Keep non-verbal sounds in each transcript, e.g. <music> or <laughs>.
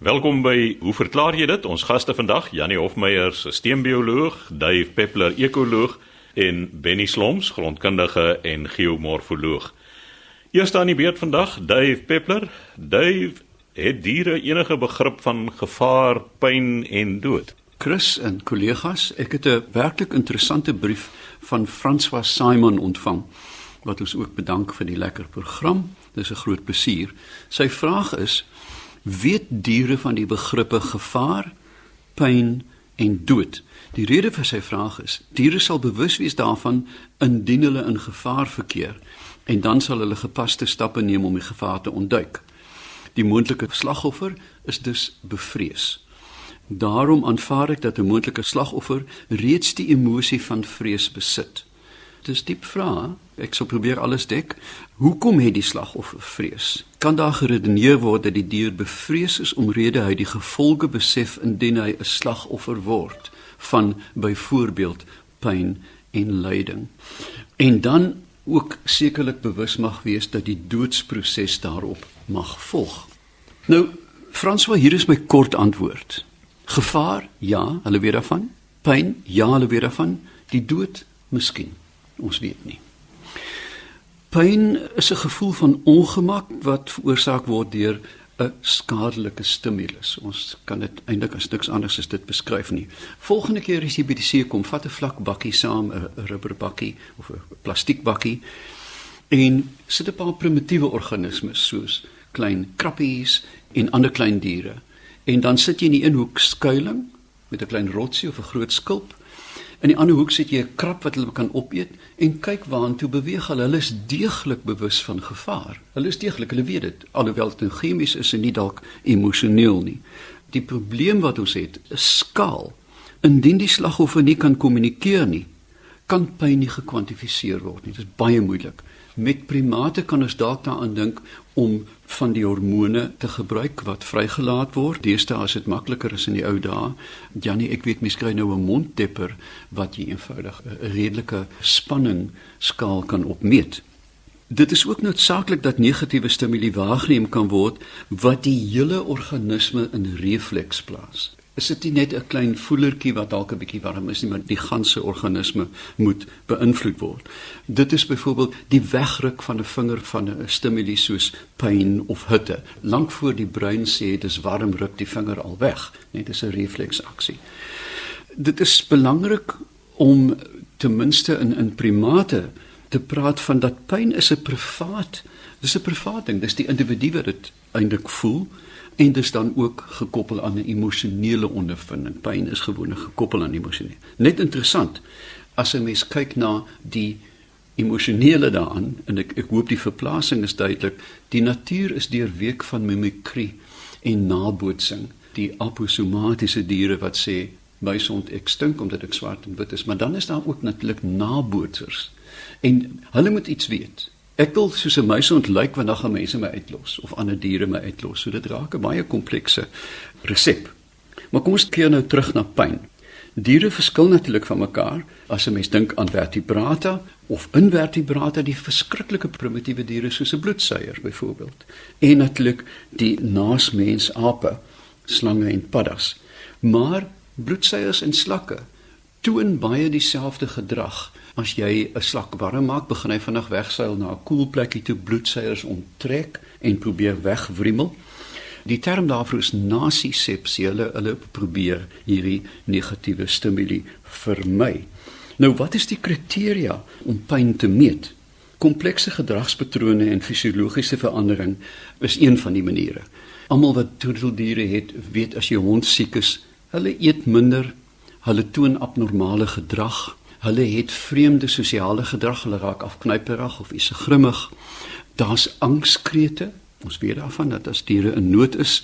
Welkom by Hoe verklaar jy dit? Ons gaste vandag, Janie Hofmeyer, sisteembioloog, Dave Peppler, ekoloog en Benny Sloms, grondkundige en geomorfoloog. Eerste aan die beurt vandag, Dave Peppler. Dave, het diere enige begrip van gevaar, pyn en dood? Chris en kollegas, ek het 'n werklik interessante brief van François Simon ontvang wat ons ook bedank vir die lekker program. Dis 'n groot plesier. Sy vraag is: Weet diere van die begrippe gevaar, pyn en dood? Die rede vir sy vraag is: diere sal bewus wees daarvan indien hulle in gevaar verkeer en dan sal hulle gepaste stappe neem om die gevaar te ontduik. Die moontlike slagoffer is dus bevrees. Daarom aanvaar ek dat 'n moontlike slagoffer reeds die emosie van vrees besit. Dis diep vrae. Ek sal probeer alles dek. Hoekom het die slagoffer vrees? Kan daar geredeneer word dat die dier bevrees is omrede hy die gevolge besef indien hy 'n slagoffer word van byvoorbeeld pyn en lyding? En dan ook sekerlik bewus mag wees dat die doodsproses daarop mag volg. Nou, François, hier is my kort antwoord. Gevaar? Ja, hulle weet daarvan. Pyn? Ja, hulle weet daarvan. Die dood? Miskien. Ons weet nie. Pyn is 'n gevoel van ongemak wat veroorsaak word deur 'n skadelike stimulus. Ons kan dit eintlik as niks anders as dit beskryf nie. Volgende keer as jy by die see kom, vat 'n vlak bakkie saam, 'n rubberbakkie of 'n plastiekbakkie en sit 'n paar primitiewe organismes soos klein krappies en ander klein diere. En dan sit jy in een hoek skuiling met 'n klein rotsie of 'n groot skulp In die ander hoek sit jy 'n krap wat hulle kan opeet en kyk waantoe beweeg hulle. Hulle is deeglik bewus van gevaar. Hulle is deeglik, hulle weet dit, alhoewel dit chemies is en nie dalk emosioneel nie. Die probleem wat ons het, is skaal. Indien die slagoffer nie kan kommunikeer nie, kan pyn nie gekwantifiseer word nie. Dit is baie moeilik. Met primate kan ons dalk daaraan dink om van die hormone te gebruik wat vrygelaat word. Deesdae is dit makliker as in die ou dae. Janie, ek weet mens kry nou 'n monddepper wat jy eenvoudig 'n redelike spanning skaal kan opmeet. Dit is ook noodsaaklik dat negatiewe stimule waargeneem kan word wat die hele organisme in refleks plaas is dit nie net 'n klein voelertjie wat dalk 'n bietjie warm is nie, maar die ganse organisme moet beïnvloed word. Dit is byvoorbeeld die wegruk van 'n vinger van 'n stimule soos pyn of hitte. Lank voor die brein sê dit is warm, ruk die vinger al weg. Net is 'n refleksaksie. Dit is belangrik om ten minste in in primate te praat van dat pyn is 'n privaat, dis 'n privaat ding, dis die individu wat dit eintlik voel en dit is dan ook gekoppel aan 'n emosionele ondervinding. Pyn is gewoonlik gekoppel aan emosie. Net interessant as 'n mens kyk na die emosionele daaraan en ek ek hoop die verplasing is duidelik. Die natuur is deur week van mimikrie en nabootsing. Die aposomatiese diere wat sê my sond ek stink omdat ek swart en wit is, maar dan is daar ook natuurlik nabootsers. En hulle moet iets weet. Ek wil soos 'n muis ontlyk wanneer gaan mense my uitlos of ander diere my uitlos. So dit raak 'n baie komplekse resep. Maar kom ons keer nou terug na pyn. Diere verskil natuurlik van mekaar as 'n mens dink aan vertebrata of invertebrata, die verskriklike primitiewe diere soos 'n bloedsuier byvoorbeeld. En natuurlik die naasmens ape, slange en paddas. Maar bloedsuiers en slakke toon baie dieselfde gedrag As jy 'n slak warm maak, begin hy vinnig wegseil na 'n koel plekkie toe bloedseiers onttrek en probeer wegwrimmel. Die term daarvoor is nasisepsie. Hulle hulle probeer hierdie negatiewe stimule vermy. Nou wat is die kriteria om pyn te meet? Komplekse gedragspatrone en fisiologiese verandering is een van die maniere. Almal wat troeteldiere het, weet as jy hond siek is, hulle eet minder, hulle toon abnormale gedrag, Hulle het vreemde sosiale gedrag, hulle raak afknyperig of is grimmig. Daar's angskrete. Ons weet daarvan dat as diere in nood is,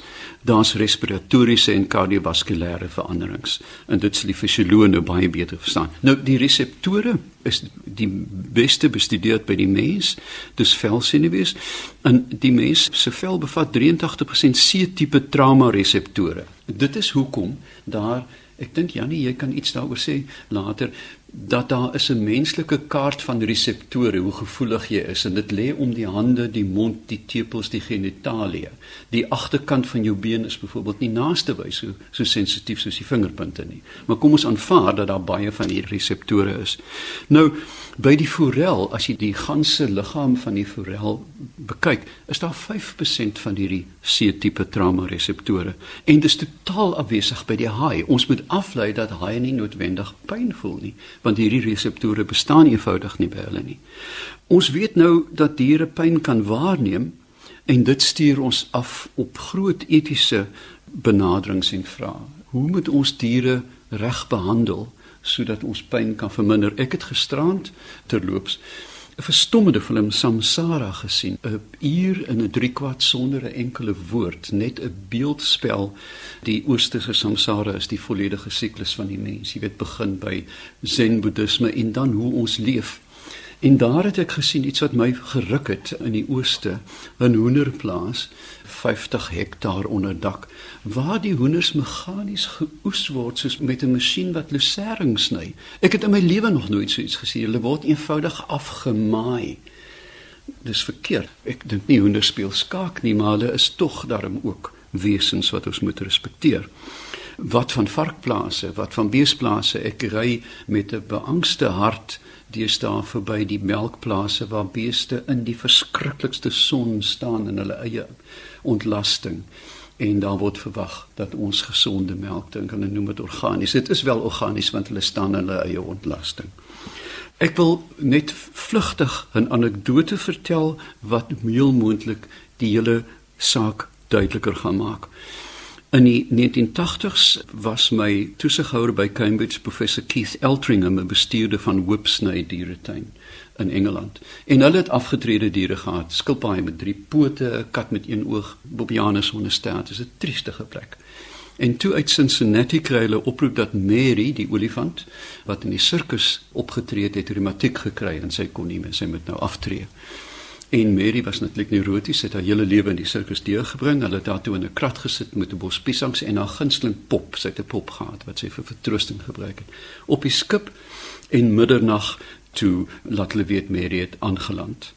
daar's respiratoriese en kardiovaskulêre veranderings. En dit sal die fisioloog nou baie beter verstaan. Nou die reseptore is die beste bestudeer by die mens, dis velsenuwees. En die mens se vel bevat 83% C-tipe trauma reseptore. Dit is hoekom daar Ek dink Janie, jy kan iets daaroor sê later dat daar is 'n menslike kaart van reseptore hoe gevoelig jy is en dit lê om die hande, die mond, die tepels, die genitalie. Die agterkant van jou been is byvoorbeeld nie naaste by so so sensitief soos die vingerpunte nie. Maar kom ons aanvaar dat daar baie van hierdie reseptore is. Nou by die forel, as jy die ganse liggaam van die forel bekyk, is daar 5% van hierdie C-tipe trauma reseptore en dit is totaal afwesig by die haai. Ons moet aflei dat haai nie noodwendig pyn voel nie want hierdie reseptore bestaan eenvoudig nie by hulle nie. Ons weet nou dat diere pyn kan waarneem en dit stuur ons af op groot etiese benaderings en vrae. Hoe moet ons diere reg behandel sodat ons pyn kan verminder? Ek het gisterand terloops 'n verstommende film Samsara gesien, 'n uur in 'n driekwart sonder 'n enkele woord, net 'n beeldspel. Die oosterse Samsara is die volledige siklus van die mens. Jy weet begin by Zen Boeddhisme en dan hoe ons leef. En daar het ek gesien iets wat my geruk het in die ooste, 'n hoenderplaas, 50 hektaar onder dak, waar die hoenders meganies geoes word soos met 'n masjien wat lucering sny. Ek het in my lewe nog nooit so iets gesien. Hulle word eenvoudig afgemaai. Dis verkeerd. Ek dink nie hoenders speel skaak nie, maar hulle is tog daarom ook wesens wat ons moet respekteer. Wat van varkplase, wat van beesplase? Ek ry met 'n beangste hart deesdae verby die melkplase waar beeste in die verskriklikste son staan in hulle eie ontlasting en daar word verwag dat ons gesonde melk drink en hulle noem dit organies. Dit is wel organies want hulle staan in hulle eie ontlasting. Ek wil net vlugtig 'n anekdote vertel wat heel moontlik die hele saak duideliker gaan maak. In die 1980s was my toesighouer by Cambridge professor Keith Eltringham 'n bestuurder van Whipsnade dieretuin in Engeland. En hulle het afgetrede diere gehad, skilpaaie met drie pote, 'n kat met een oog, bobianus onder staat. Dit is 'n triestige plek. En toe uit Cincinnati kry hulle oproep dat Mary, die olifant wat in die sirkus opgetree het, het reumatiek gekry en sy kon nie meer, sy moet nou aftree. En Mary was natuurlik neuroties, het haar hele lewe in die sirkus deurgebring. Hulle het daartoe in 'n krat gesit met 'n bos piesangs en haar gunsteling pop, sy het 'n pop gehad wat sy vir vertroosting gebruik het. Op die skip en middernag toe laat hulle weet Mary het aangeland.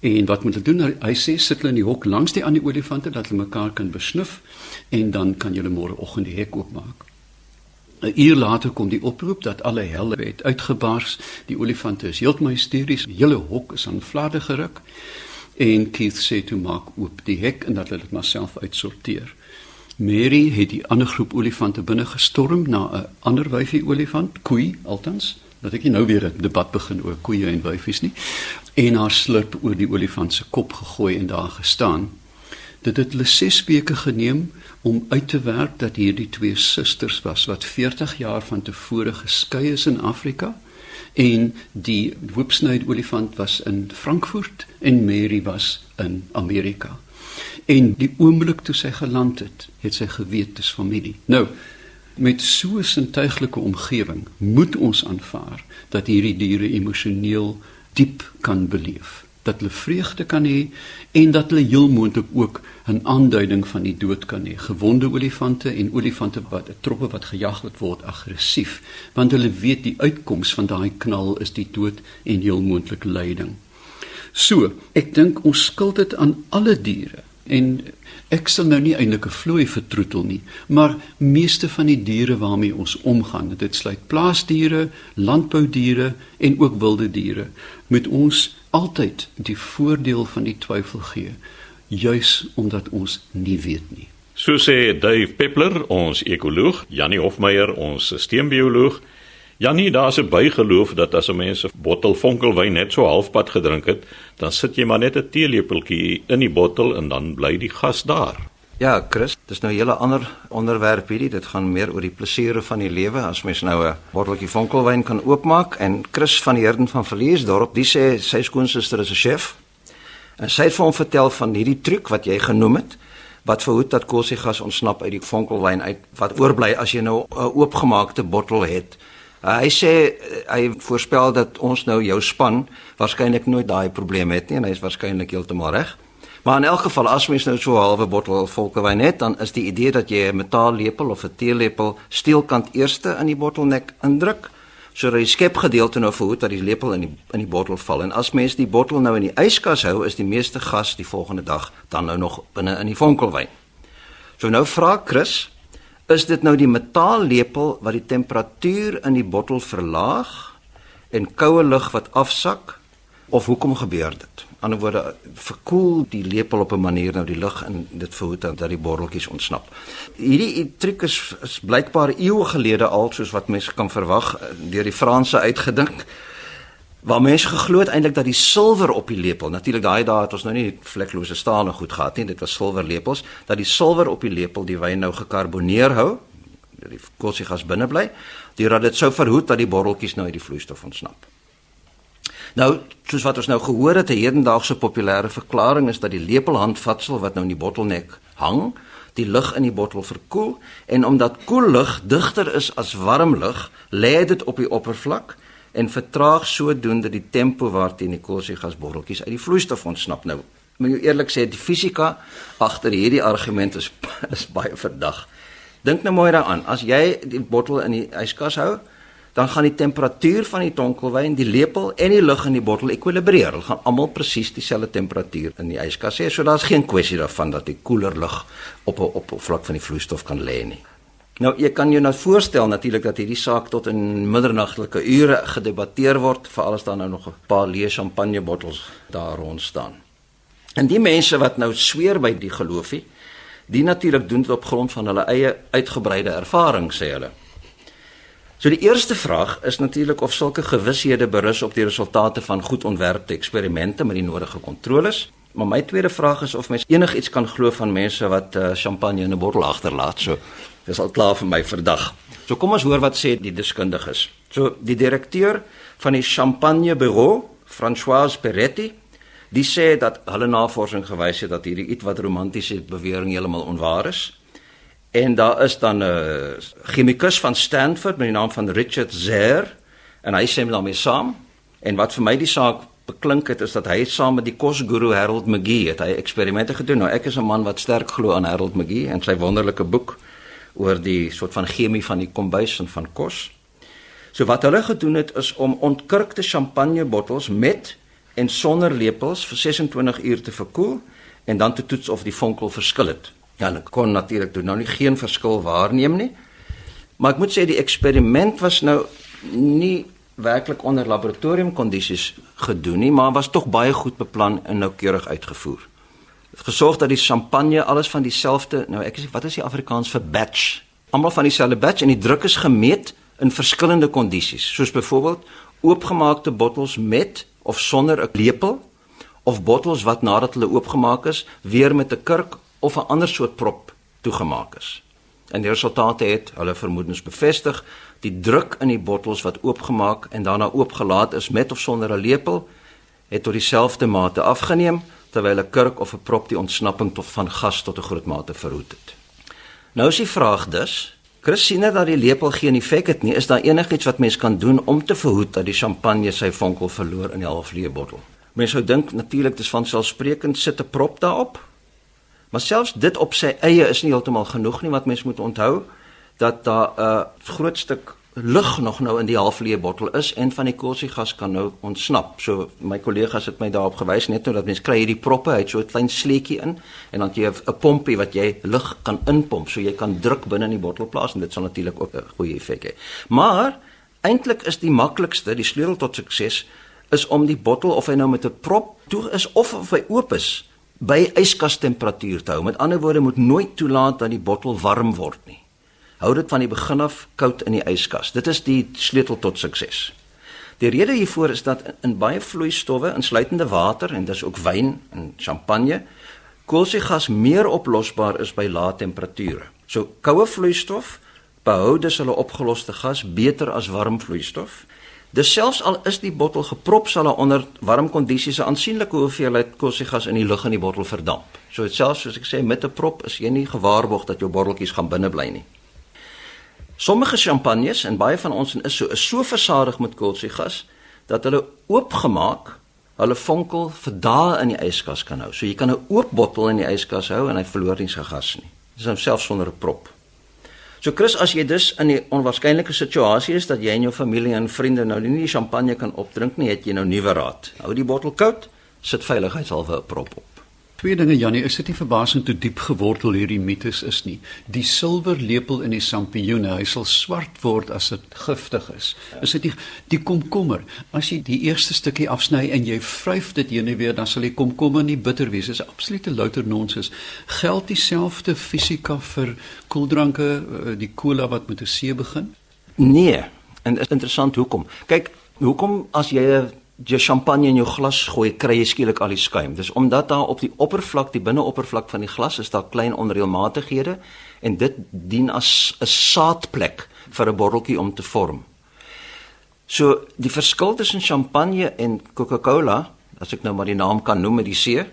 En wat moet hulle doen? Hy sê sit hulle in die hok langs die ander olifante dat hulle mekaar kan besnuf en dan kan julle môreoggend die hek oopmaak. 'n uur later kom die oproep dat alle helle het uitgebars. Die olifante is heeltemal hysteries. Die hele hok is aan fladder geruk. En Keith sê toe maak oop die hek en dat hulle dit maar self uitsorteer. Mary het die ander groep olifante binne gestorm na 'n ander wyfie olifant, koei altans. Dat ek nou weer 'n debat begin oor koeie en wyfies nie. En haar slurp oor die olifant se kop gegooi en daar gestaan. Dit het hulle 6 weke geneem om uit te werk dat hierdie twee susters was wat 40 jaar van tevore geskei is in Afrika en die Whipsnade olifant was in Frankfurt en Mary was in Amerika. En die oomblik toe sy geland het, het sy geweet dis familie. Nou met so 'n sintuiglike omgewing moet ons aanvaar dat hierdie diere emosioneel diep kan beleef dat hulle vreugde kan hê en dat hulle heel moontlik ook 'n aanduiding van die dood kan hê. Gewonde olifante en olifante wat troppe wat gejag word aggressief, want hulle weet die uitkoms van daai knal is die dood en heel moontlik lyding. So, ek dink ons skuld dit aan alle diere en ek sal nou nie eintlik 'n vloei vertroetel nie, maar meeste van die diere waarmee ons omgaan, dit sluit plaasdiere, landboudiere en ook wilde diere, moet ons altyd die voordeel van die twyfel gee juis omdat ons nie weet nie. So sê Dave Peppler, ons ekoloog, Janie Hofmeyer, ons Janie, daar's 'n bygeloof dat as 'n mens 'n bottel vonkelwyn net so halfpad gedrink het, dan sit jy maar net 'n teelepeltjie in die bottel en dan bly die gas daar. Ja, Chris, dis nou 'n hele ander onderwerp hierdie. Dit gaan meer oor die plesiere van die lewe as mens nou 'n botteltjie vonkelwyn kan oopmaak en Chris van die Herden van Verlies dorp, die sê sy skoonsister is 'n chef. En sy het vir hom vertel van hierdie truc wat jy genoem het wat verhoed dat koolsuurgas ontsnap uit die vonkelwyn uit wat oorbly as jy nou 'n oopgemaakte bottel het. Hy sê hy voorspel dat ons nou jou span waarskynlik nooit daai probleem het nie en hy is waarskynlik heeltemal reg. Maar in elk geval as mens nou so 'n halwe bottel volkewyn het, dan is die idee dat jy 'n metaallepel of 'n teelepel steelkant eerste in die bottelnek indruk, sodat die skepgedeelte nou verhoed dat die lepel in die in die bottel val. En as mens die bottel nou in die yskas hou, is die meeste gas die volgende dag dan nou nog binne in die vonkelwyn. So nou vra Chris, is dit nou die metaallepel wat die temperatuur in die bottel verlaag en koue lug wat afsak of hoekom gebeur dit? Aan die ander woorde verkoel die lepel op 'n manier nou die lug en dit verhoed dat die botteltjies ontsnap. Hierdie triek is, is blykbaar eeue gelede al soos wat mense kan verwag deur die Franse uitgedink. Waar mense geglo het eintlik dat die silwer op die lepel, natuurlik daai dae het ons nou nie vleklose staal en goed gehad nie, dit was silwerlepels, dat die silwer op die lepel die wyn nou gekarboneer hou, dat die koolsuurgas binne bly, deurdat dit sou verhoed dat die botteltjies nou uit die vloeistof ontsnap. Nou, soos wat ons nou gehoor het, 'n hedendaagse populêre verklaring is dat die lepelhandvatsel wat nou in die bottelnek hang, die lug in die bottel verkoel en omdat koel lug digter is as warm lug, lê dit op die oppervlak en vertraag sodoende die tempo waarteen die koolsuurgasbotteltjies uit die vloeistof ontsnap. Nou, moet jy eerlik sê, die fisika agter hierdie argument is <laughs> is baie verdag. Dink nou mooi daaraan, as jy die bottel in die yskas hou, dan gaan die temperatuur van die tonkelwyn, die lepel en die lug in die bottel ekwilibreer. Hulle gaan almal presies dieselfde temperatuur in die yskas hê, so daar's geen kwessie daarvan dat die koeler lug op 'n op 'n vlak van die vloeistof kan lê nie. Nou jy kan jou nou voorstel natuurlik dat hierdie saak tot in middernagtelike ure gedebatteer word, veral as daar nou nog 'n paar leë champagnebottels daar rond staan. En die mense wat nou sweer by die geloofie, die natuurlik doen dit op grond van hulle eie uitgebreide ervaring sê hulle. So die eerste vraag is natuurlik of sulke gewishede berus op die resultate van goed ontwerpte eksperimente met die nodige kontroles. Maar my tweede vraag is of mens enigiets kan glo van mense wat uh, champagne in 'n bottel agterlaat. So dis al klaar vir my vandag. So kom ons hoor wat sê die deskundiges. So die direkteur van die Champagne Bureau, François Peretti, die sê dat hulle navorsing gewys het dat hierdie iets wat romantiese bewering heeltemal onwaar is. En daar is dan 'n uh, chemikus van Stanford met die naam van Richard Zer en hy sê daarmee saam. En wat vir my die saak beklink het is dat hy saam met die kosguru Harold McGee het hy eksperimente gedoen. Nou ek is 'n man wat sterk glo aan Harold McGee en sy wonderlike boek oor die soort van chemie van die kombuis en van kos. So wat hulle gedoen het is om ontkurkte champagnebottels met en sonder lepels vir 26 uur te verkoel en dan te toets of die vonkel verskil het. Ja, hulle kon natuurlik doen nou nie geen verskil waarneem nie. Maar ek moet sê die eksperiment was nou nie werklik onder laboratoriumkondisies gedoen nie, maar was tog baie goed beplan en noukeurig uitgevoer. Het gesorg dat die champagne alles van dieselfde, nou ek sê wat is die Afrikaans vir batch? Almal van dieselfde batch en die druk is gemeet in verskillende kondisies, soos byvoorbeeld oopgemaakte bottels met of sonder 'n lepel of bottels wat nadat hulle oopgemaak is, weer met 'n kurk of 'n ander soort prop toegemaak is. En die resultate het hulle vermoedens bevestig. Die druk in die bottels wat oopgemaak en daarna oopgelaat is met of sonder 'n lepel het tot dieselfde mate afgeneem terwyl 'n kurk of 'n prop die ontsnapping tot van gas tot 'n groot mate verhoed het. Nou is die vraag dus, Christine dat die lepel geen effek het nie, is daar enigiets wat mens kan doen om te verhoed dat die champagne sy vonkel verloor in die halfleë bottel? Mens sou dink natuurlik dis van selfsprekend sit 'n prop daarop Maar selfs dit op sy eie is nie heeltemal genoeg nie wat mens moet onthou dat daar 'n uh, groot stuk lug nog nou in die halfleë bottel is en van die koolsuurgas kan nou ontsnap. So my kollegas het my daarop gewys net nou dat mens kry hierdie proppe uit so 'n klein sleetjie in en dan jy 'n pompie wat jy lug kan inpomp so jy kan druk binne in die bottel plaas en dit sal natuurlik ook 'n goeie effek hê. Maar eintlik is die maklikste, die sleutel tot sukses is om die bottel of hy nou met 'n prop toe is of of hy oop is by yskas temperatuur te hou. Met ander woorde moet nooit toelaat dat die bottel warm word nie. Hou dit van die begin af koud in die yskas. Dit is die sleutel tot sukses. Die rede hiervoor is dat in baie vloeistowwe, insluitende water en dis ook wyn en champagne, koolsuurgas meer oplosbaar is by lae temperature. So koue vloeistof behou dus hulle opgeloste gas beter as warm vloeistof Dis selfs al is die bottel geprop sal hy onder warm kondisies 'n aansienlike hoeveelheid koolsuurgas in die lug in die bottel verdamp. So selfs soos ek sê met 'n prop is jy nie gewaarborg dat jou botteltjies gaan binne bly nie. Sommige champagnes en baie van ons is so is so versadig met koolsuurgas dat hulle oopgemaak hulle vonkel vir dae in die yskas kan hou. So jy kan 'n oop bottel in die yskas hou en hy verloor nie sy gas nie. Dis selfs sonder 'n prop. So Chris, as jy dus in die onwaarskynlike situasie is dat jy en jou familie en vriende nou nie champagne kan opdrink nie, het jy nou nuwe raad. Hou die bottel koud, sit veiligheidshalwe 'n prop op. Twee dinge Jannie, is dit nie verbasend hoe diep gewortel hierdie mites is nie. Die silwerlepel in die sampioene, hy sal swart word as dit giftig is. Is dit die die komkommer? As jy die eerste stukkie afsny en jy vryf dit heen en weer, dan sal die komkommer nie bitter wees. Dit is absolute louter nonsens. Geld dieselfde fisika vir koeldranke, eh, die cola wat met 'n C begin? Nee, en dit is interessant hoekom. Kyk, hoekom as jy 'n jy champagne in jou glas gooi, kry jy skielik al die skuim. Dis omdat daar op die oppervlak, die binneoppervlak van die glas is daar klein onreëlmatighede en dit dien as 'n saadplek vir 'n botteltjie om te vorm. So die verskil tussen champagne en Coca-Cola, as ek nou maar die naam kan noem met die C,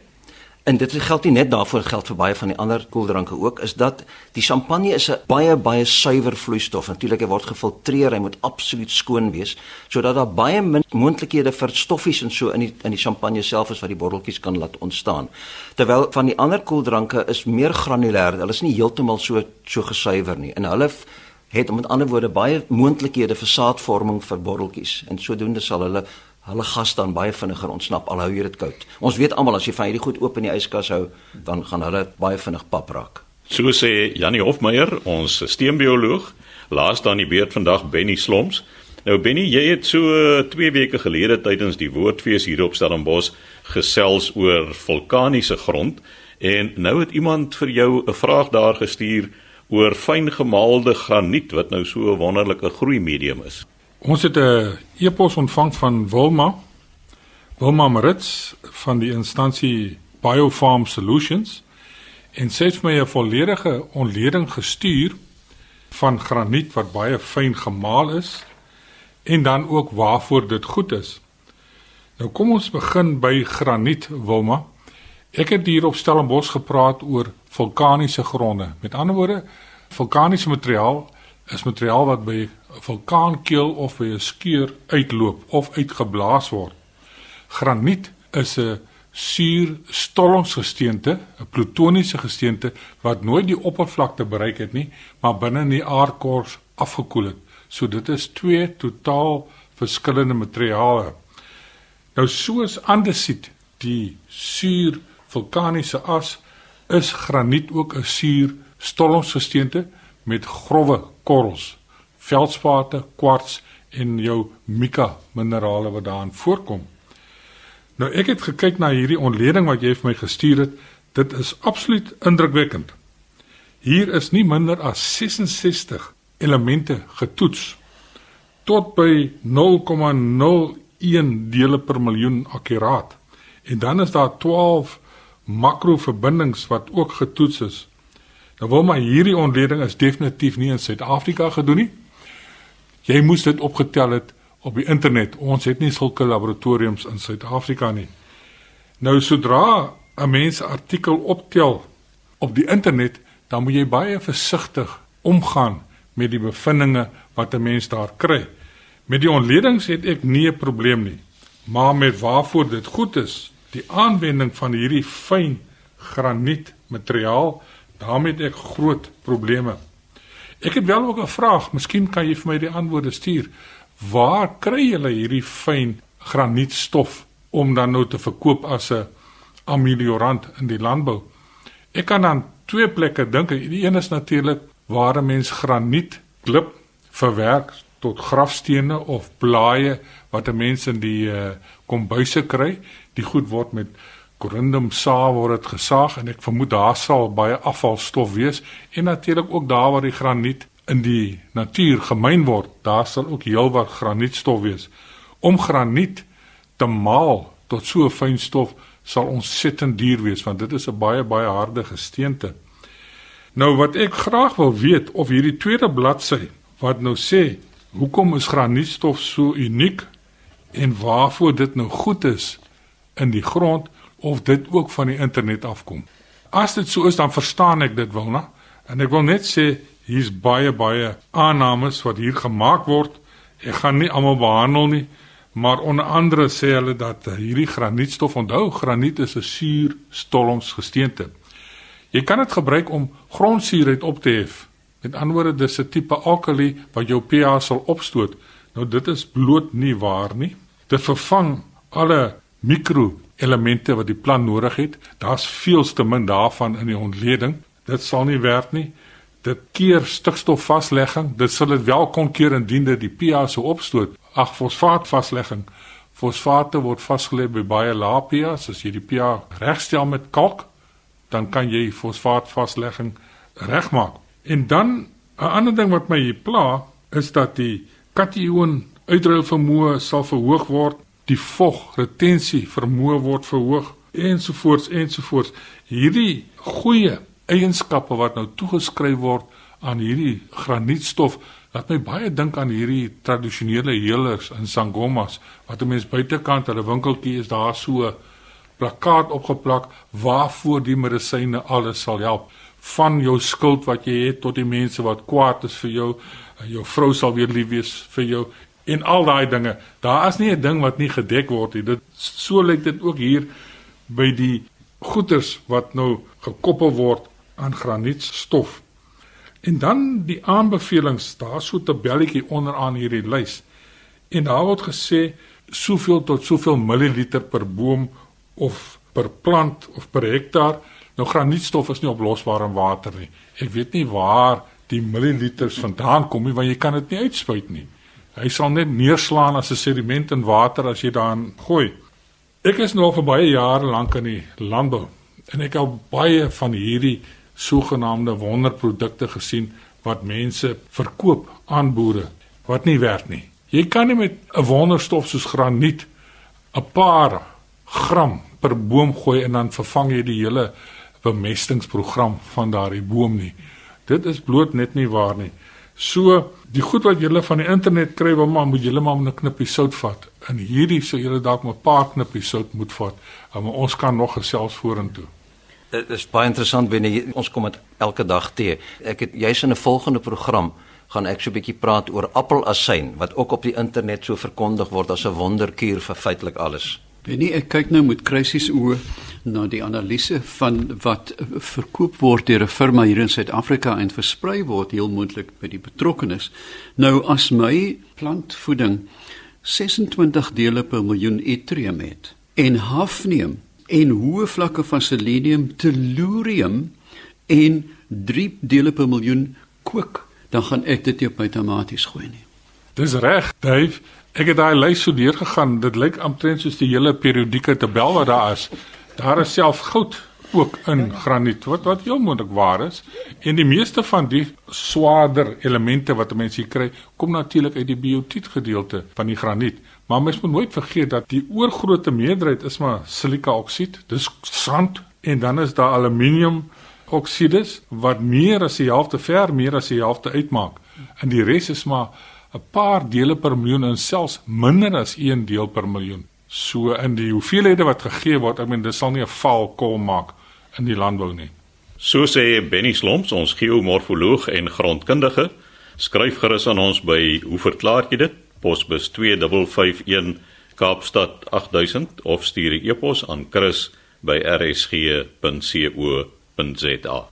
en dit geld nie net daarvoor geld vir baie van die ander koeldranke ook is dat die champagne is 'n baie baie suiwer vloeistof. Natuurlik hy word gefiltreer hy moet absoluut skoon wees sodat daar baie min moontlikhede vir stoffies en so in die in die champagne self is wat die botteltjies kan laat ontstaan. Terwyl van die ander koeldranke is meer granulêr hulle is nie heeltemal so so gesuiwer nie. En hulle het met ander woorde baie moontlikhede vir saadvorming vir botteltjies en sodoende sal hulle hulle gas dan baie vinniger ontsnap al hou jy dit koud. Ons weet almal as jy van hierdie goed oop in die yskas hou, dan gaan hulle baie vinnig pap raak. So sê Janie Hofmeyer, ons stelselbioloog, laas dan die beurt vandag Benny Sloms. Nou Benny, jy het so 2 weke gelede tydens die woordfees hier op Stellenbosch gesels oor vulkaniese grond en nou het iemand vir jou 'n vraag daar gestuur oor fyn gemaalde graniet wat nou so 'n wonderlike groeimedium is. Ons het 'n e-pos ontvang van Wilma. Wilma Marits van die instansie Biofarm Solutions en sê vir my 'n volledige ontleding gestuur van graniet wat baie fyn gemaal is en dan ook waarvoor dit goed is. Nou kom ons begin by graniet Wilma. Ek het hier op Stellenbosch gepraat oor vulkaniese gronde. Met ander woorde, vulkaniese materiaal is materiaal wat by 'n vulkaankeel of by 'n skeur uitloop of uitgeblaas word. Graniet is 'n suurstollingsgesteente, 'n plutoniese gesteente wat nooit die oppervlakte bereik het nie, maar binne in die aardkors afgekoel het. So dit is twee totaal verskillende materiale. Nou soos andesiet, die suur vulkaniese as, is graniet ook 'n suurstollingsgesteente met grouwe korrels, veldspate, kwarts en jou mica minerale wat daarin voorkom. Nou ek het gekyk na hierdie ontleding wat jy vir my gestuur het. Dit is absoluut indrukwekkend. Hier is nie minder as 66 elemente getoets tot by 0,01 dele per miljoen akkuraat. En dan is daar 12 makroverbindings wat ook getoets is. Nou wil maar hierdie ontleding is definitief nie in Suid-Afrika gedoen nie. Jy moes dit opgetel het op die internet. Ons het nie sulke laboratoriums in Suid-Afrika nie. Nou sodra 'n mens 'n artikel optel op die internet, dan moet jy baie versigtig omgaan met die bevindinge wat 'n mens daar kry. Met die ontledings het ek nie 'n probleem nie, maar met waarvoor dit goed is, die aanwending van hierdie fyn graniet materiaal daarmee het ek groot probleme. Ek het wel ook 'n vraag, miskien kan jy vir my die antwoorde stuur. Waar kry julle hierdie fyn granietstof om dan nou te verkoop as 'n ameliorant in die landbou? Ek kan aan twee plekke dink. Die een is natuurlik waar 'n mens graniet klip verwerk tot grafstene of blaaie wat 'n mens in die uh, kombuise kry. Die goed word met corundum saal word dit gesaag en ek vermoed daar sal baie afvalstof wees en natuurlik ook daar waar die graniet in die natuur gemyn word, daar sal ook heelwat granietstof wees. Om graniet te maal tot so 'n fyn stof sal ontsettend duur wees want dit is 'n baie baie harde gesteente. Nou wat ek graag wil weet of hierdie tweede bladsy wat nou sê hoekom is granietstof so uniek en waarvoor dit nou goed is in die grond of dit ook van die internet afkom. As dit so is, dan verstaan ek dit wel, né? En ek wil net sê hier's baie baie aannames wat hier gemaak word. Ek gaan nie almal behandel nie, maar onder andere sê hulle dat hierdie granietstof, onthou, graniet is 'n suurstollingsgesteente. Jy kan dit gebruik om grondsuurheid op te hef Met ander woorde, dis 'n tipe alkali wat jou pH sal opstoot. Nou dit is bloot nie waar nie. Dit vervang alle mikroelemente wat die plant nodig het. Daar's veel te min daarvan in die ontleding. Dit sal nie werk nie. Dit keer stikstofvaslegging. Dit sal dit wel kon keer indien dit die pH sou opstoot. Ag, fosfaatvaslegging. Fosfate word vasgelê by baie lae pH. As jy die pH regstel met kalk, dan kan jy fosfaatvaslegging regmaak. En dan 'n ander ding wat my pla, is dat die kation uitruil vermoë sal verhoog word, die vogretensie vermoë word verhoog ensovoorts ensovoorts. Hierdie goeie eienskappe wat nou toegeskryf word aan hierdie granietstof laat my baie dink aan hierdie tradisionele healers in sangomas wat 'n mens buitekant hulle winkeltjie is daar so plakkaat opgeplak waarvoor die medisyne alles sal help van jou skuld wat jy het tot die mense wat kwaad is vir jou jou vrou sal weer lief wees vir jou en al daai dinge. Daar is nie 'n ding wat nie gedek word nie. Dit so lyk dit ook hier by die goeters wat nou gekoppel word aan granietstof. En dan die aanbevelings daar so 'n tabelletjie onderaan hierdie lys. En daar word gesê soveel tot soveel milliliter per boom of per plant of per hektaar. Nou granietstof is nie oplosbaar in water nie. Ek weet nie waar die milliliters vandaan kom nie, want jy kan dit nie uitspuit nie. Hy sal net neerslaan as 'n sediment in water as jy daarin gooi. Ek is nou vir baie jare lank in die landbou en ek het baie van hierdie sogenaamde wonderprodukte gesien wat mense verkoop aan boere wat nie werk nie. Jy kan nie met 'n wonderstof soos graniet 'n paar gram per boom gooi en dan vervang jy die hele bemestingsprogram van daardie boom nie. Dit is bloot net nie waar nie. So die goed wat julle van die internet kry, wil maar moet julle maar 'n knippie sout vat. In hierdie sou julle dalk 'n paar knippies sout moet vat, maar ons kan nog gesels vorentoe. Dit is baie interessant binne ons kom dit elke dag te. Ek het juis in 'n volgende program gaan ek so 'n bietjie praat oor appelasyn wat ook op die internet so verkondig word as 'n wonderkuur vir feitelik alles. Benny, ek kyk nou met krisis oë na die analise van wat verkoop word deur 'n firma hier in Suid-Afrika en versprei word heel moontlik by die betrokkenes. Nou as my plantvoeding 26 dele per miljoen yttrium het en hafnium en hoë vlakke van selenium, tellurium en 3 dele per miljoen kook, dan gaan ek dit nie op my tomaties gooi nie. Dis reg, Dave. Ek het daai lys so deurgegaan. Dit lyk amtrent soos die hele periodieke tabel wat daar is. Daar is self goud ook in graniet wat wat heel moontlik waar is. En die meeste van die swaarder elemente wat mense hier kry, kom natuurlik uit die biotiet gedeelte van die graniet. Maar mens moet nooit vergeet dat die oorgrootste meerderheid is maar silikaoksied. Dis sand en dan is daar aluminium oksides wat meer as die helfte ver meer as die helfte uitmaak. En die res is maar 'n paar dele per miljoen en selfs minder as 1 deel per miljoen. So in die hoeveelhede wat gegee word, ek meen dis sal nie 'n val kol maak in die landbou nie. So sê Benny Slomps, ons geomorfoloog en grondkundige, skryf gerus aan ons by hoe verklaar jy dit? Posbus 2551 Kaapstad 8000 of stuur 'n e-pos aan chris@rsg.co.za.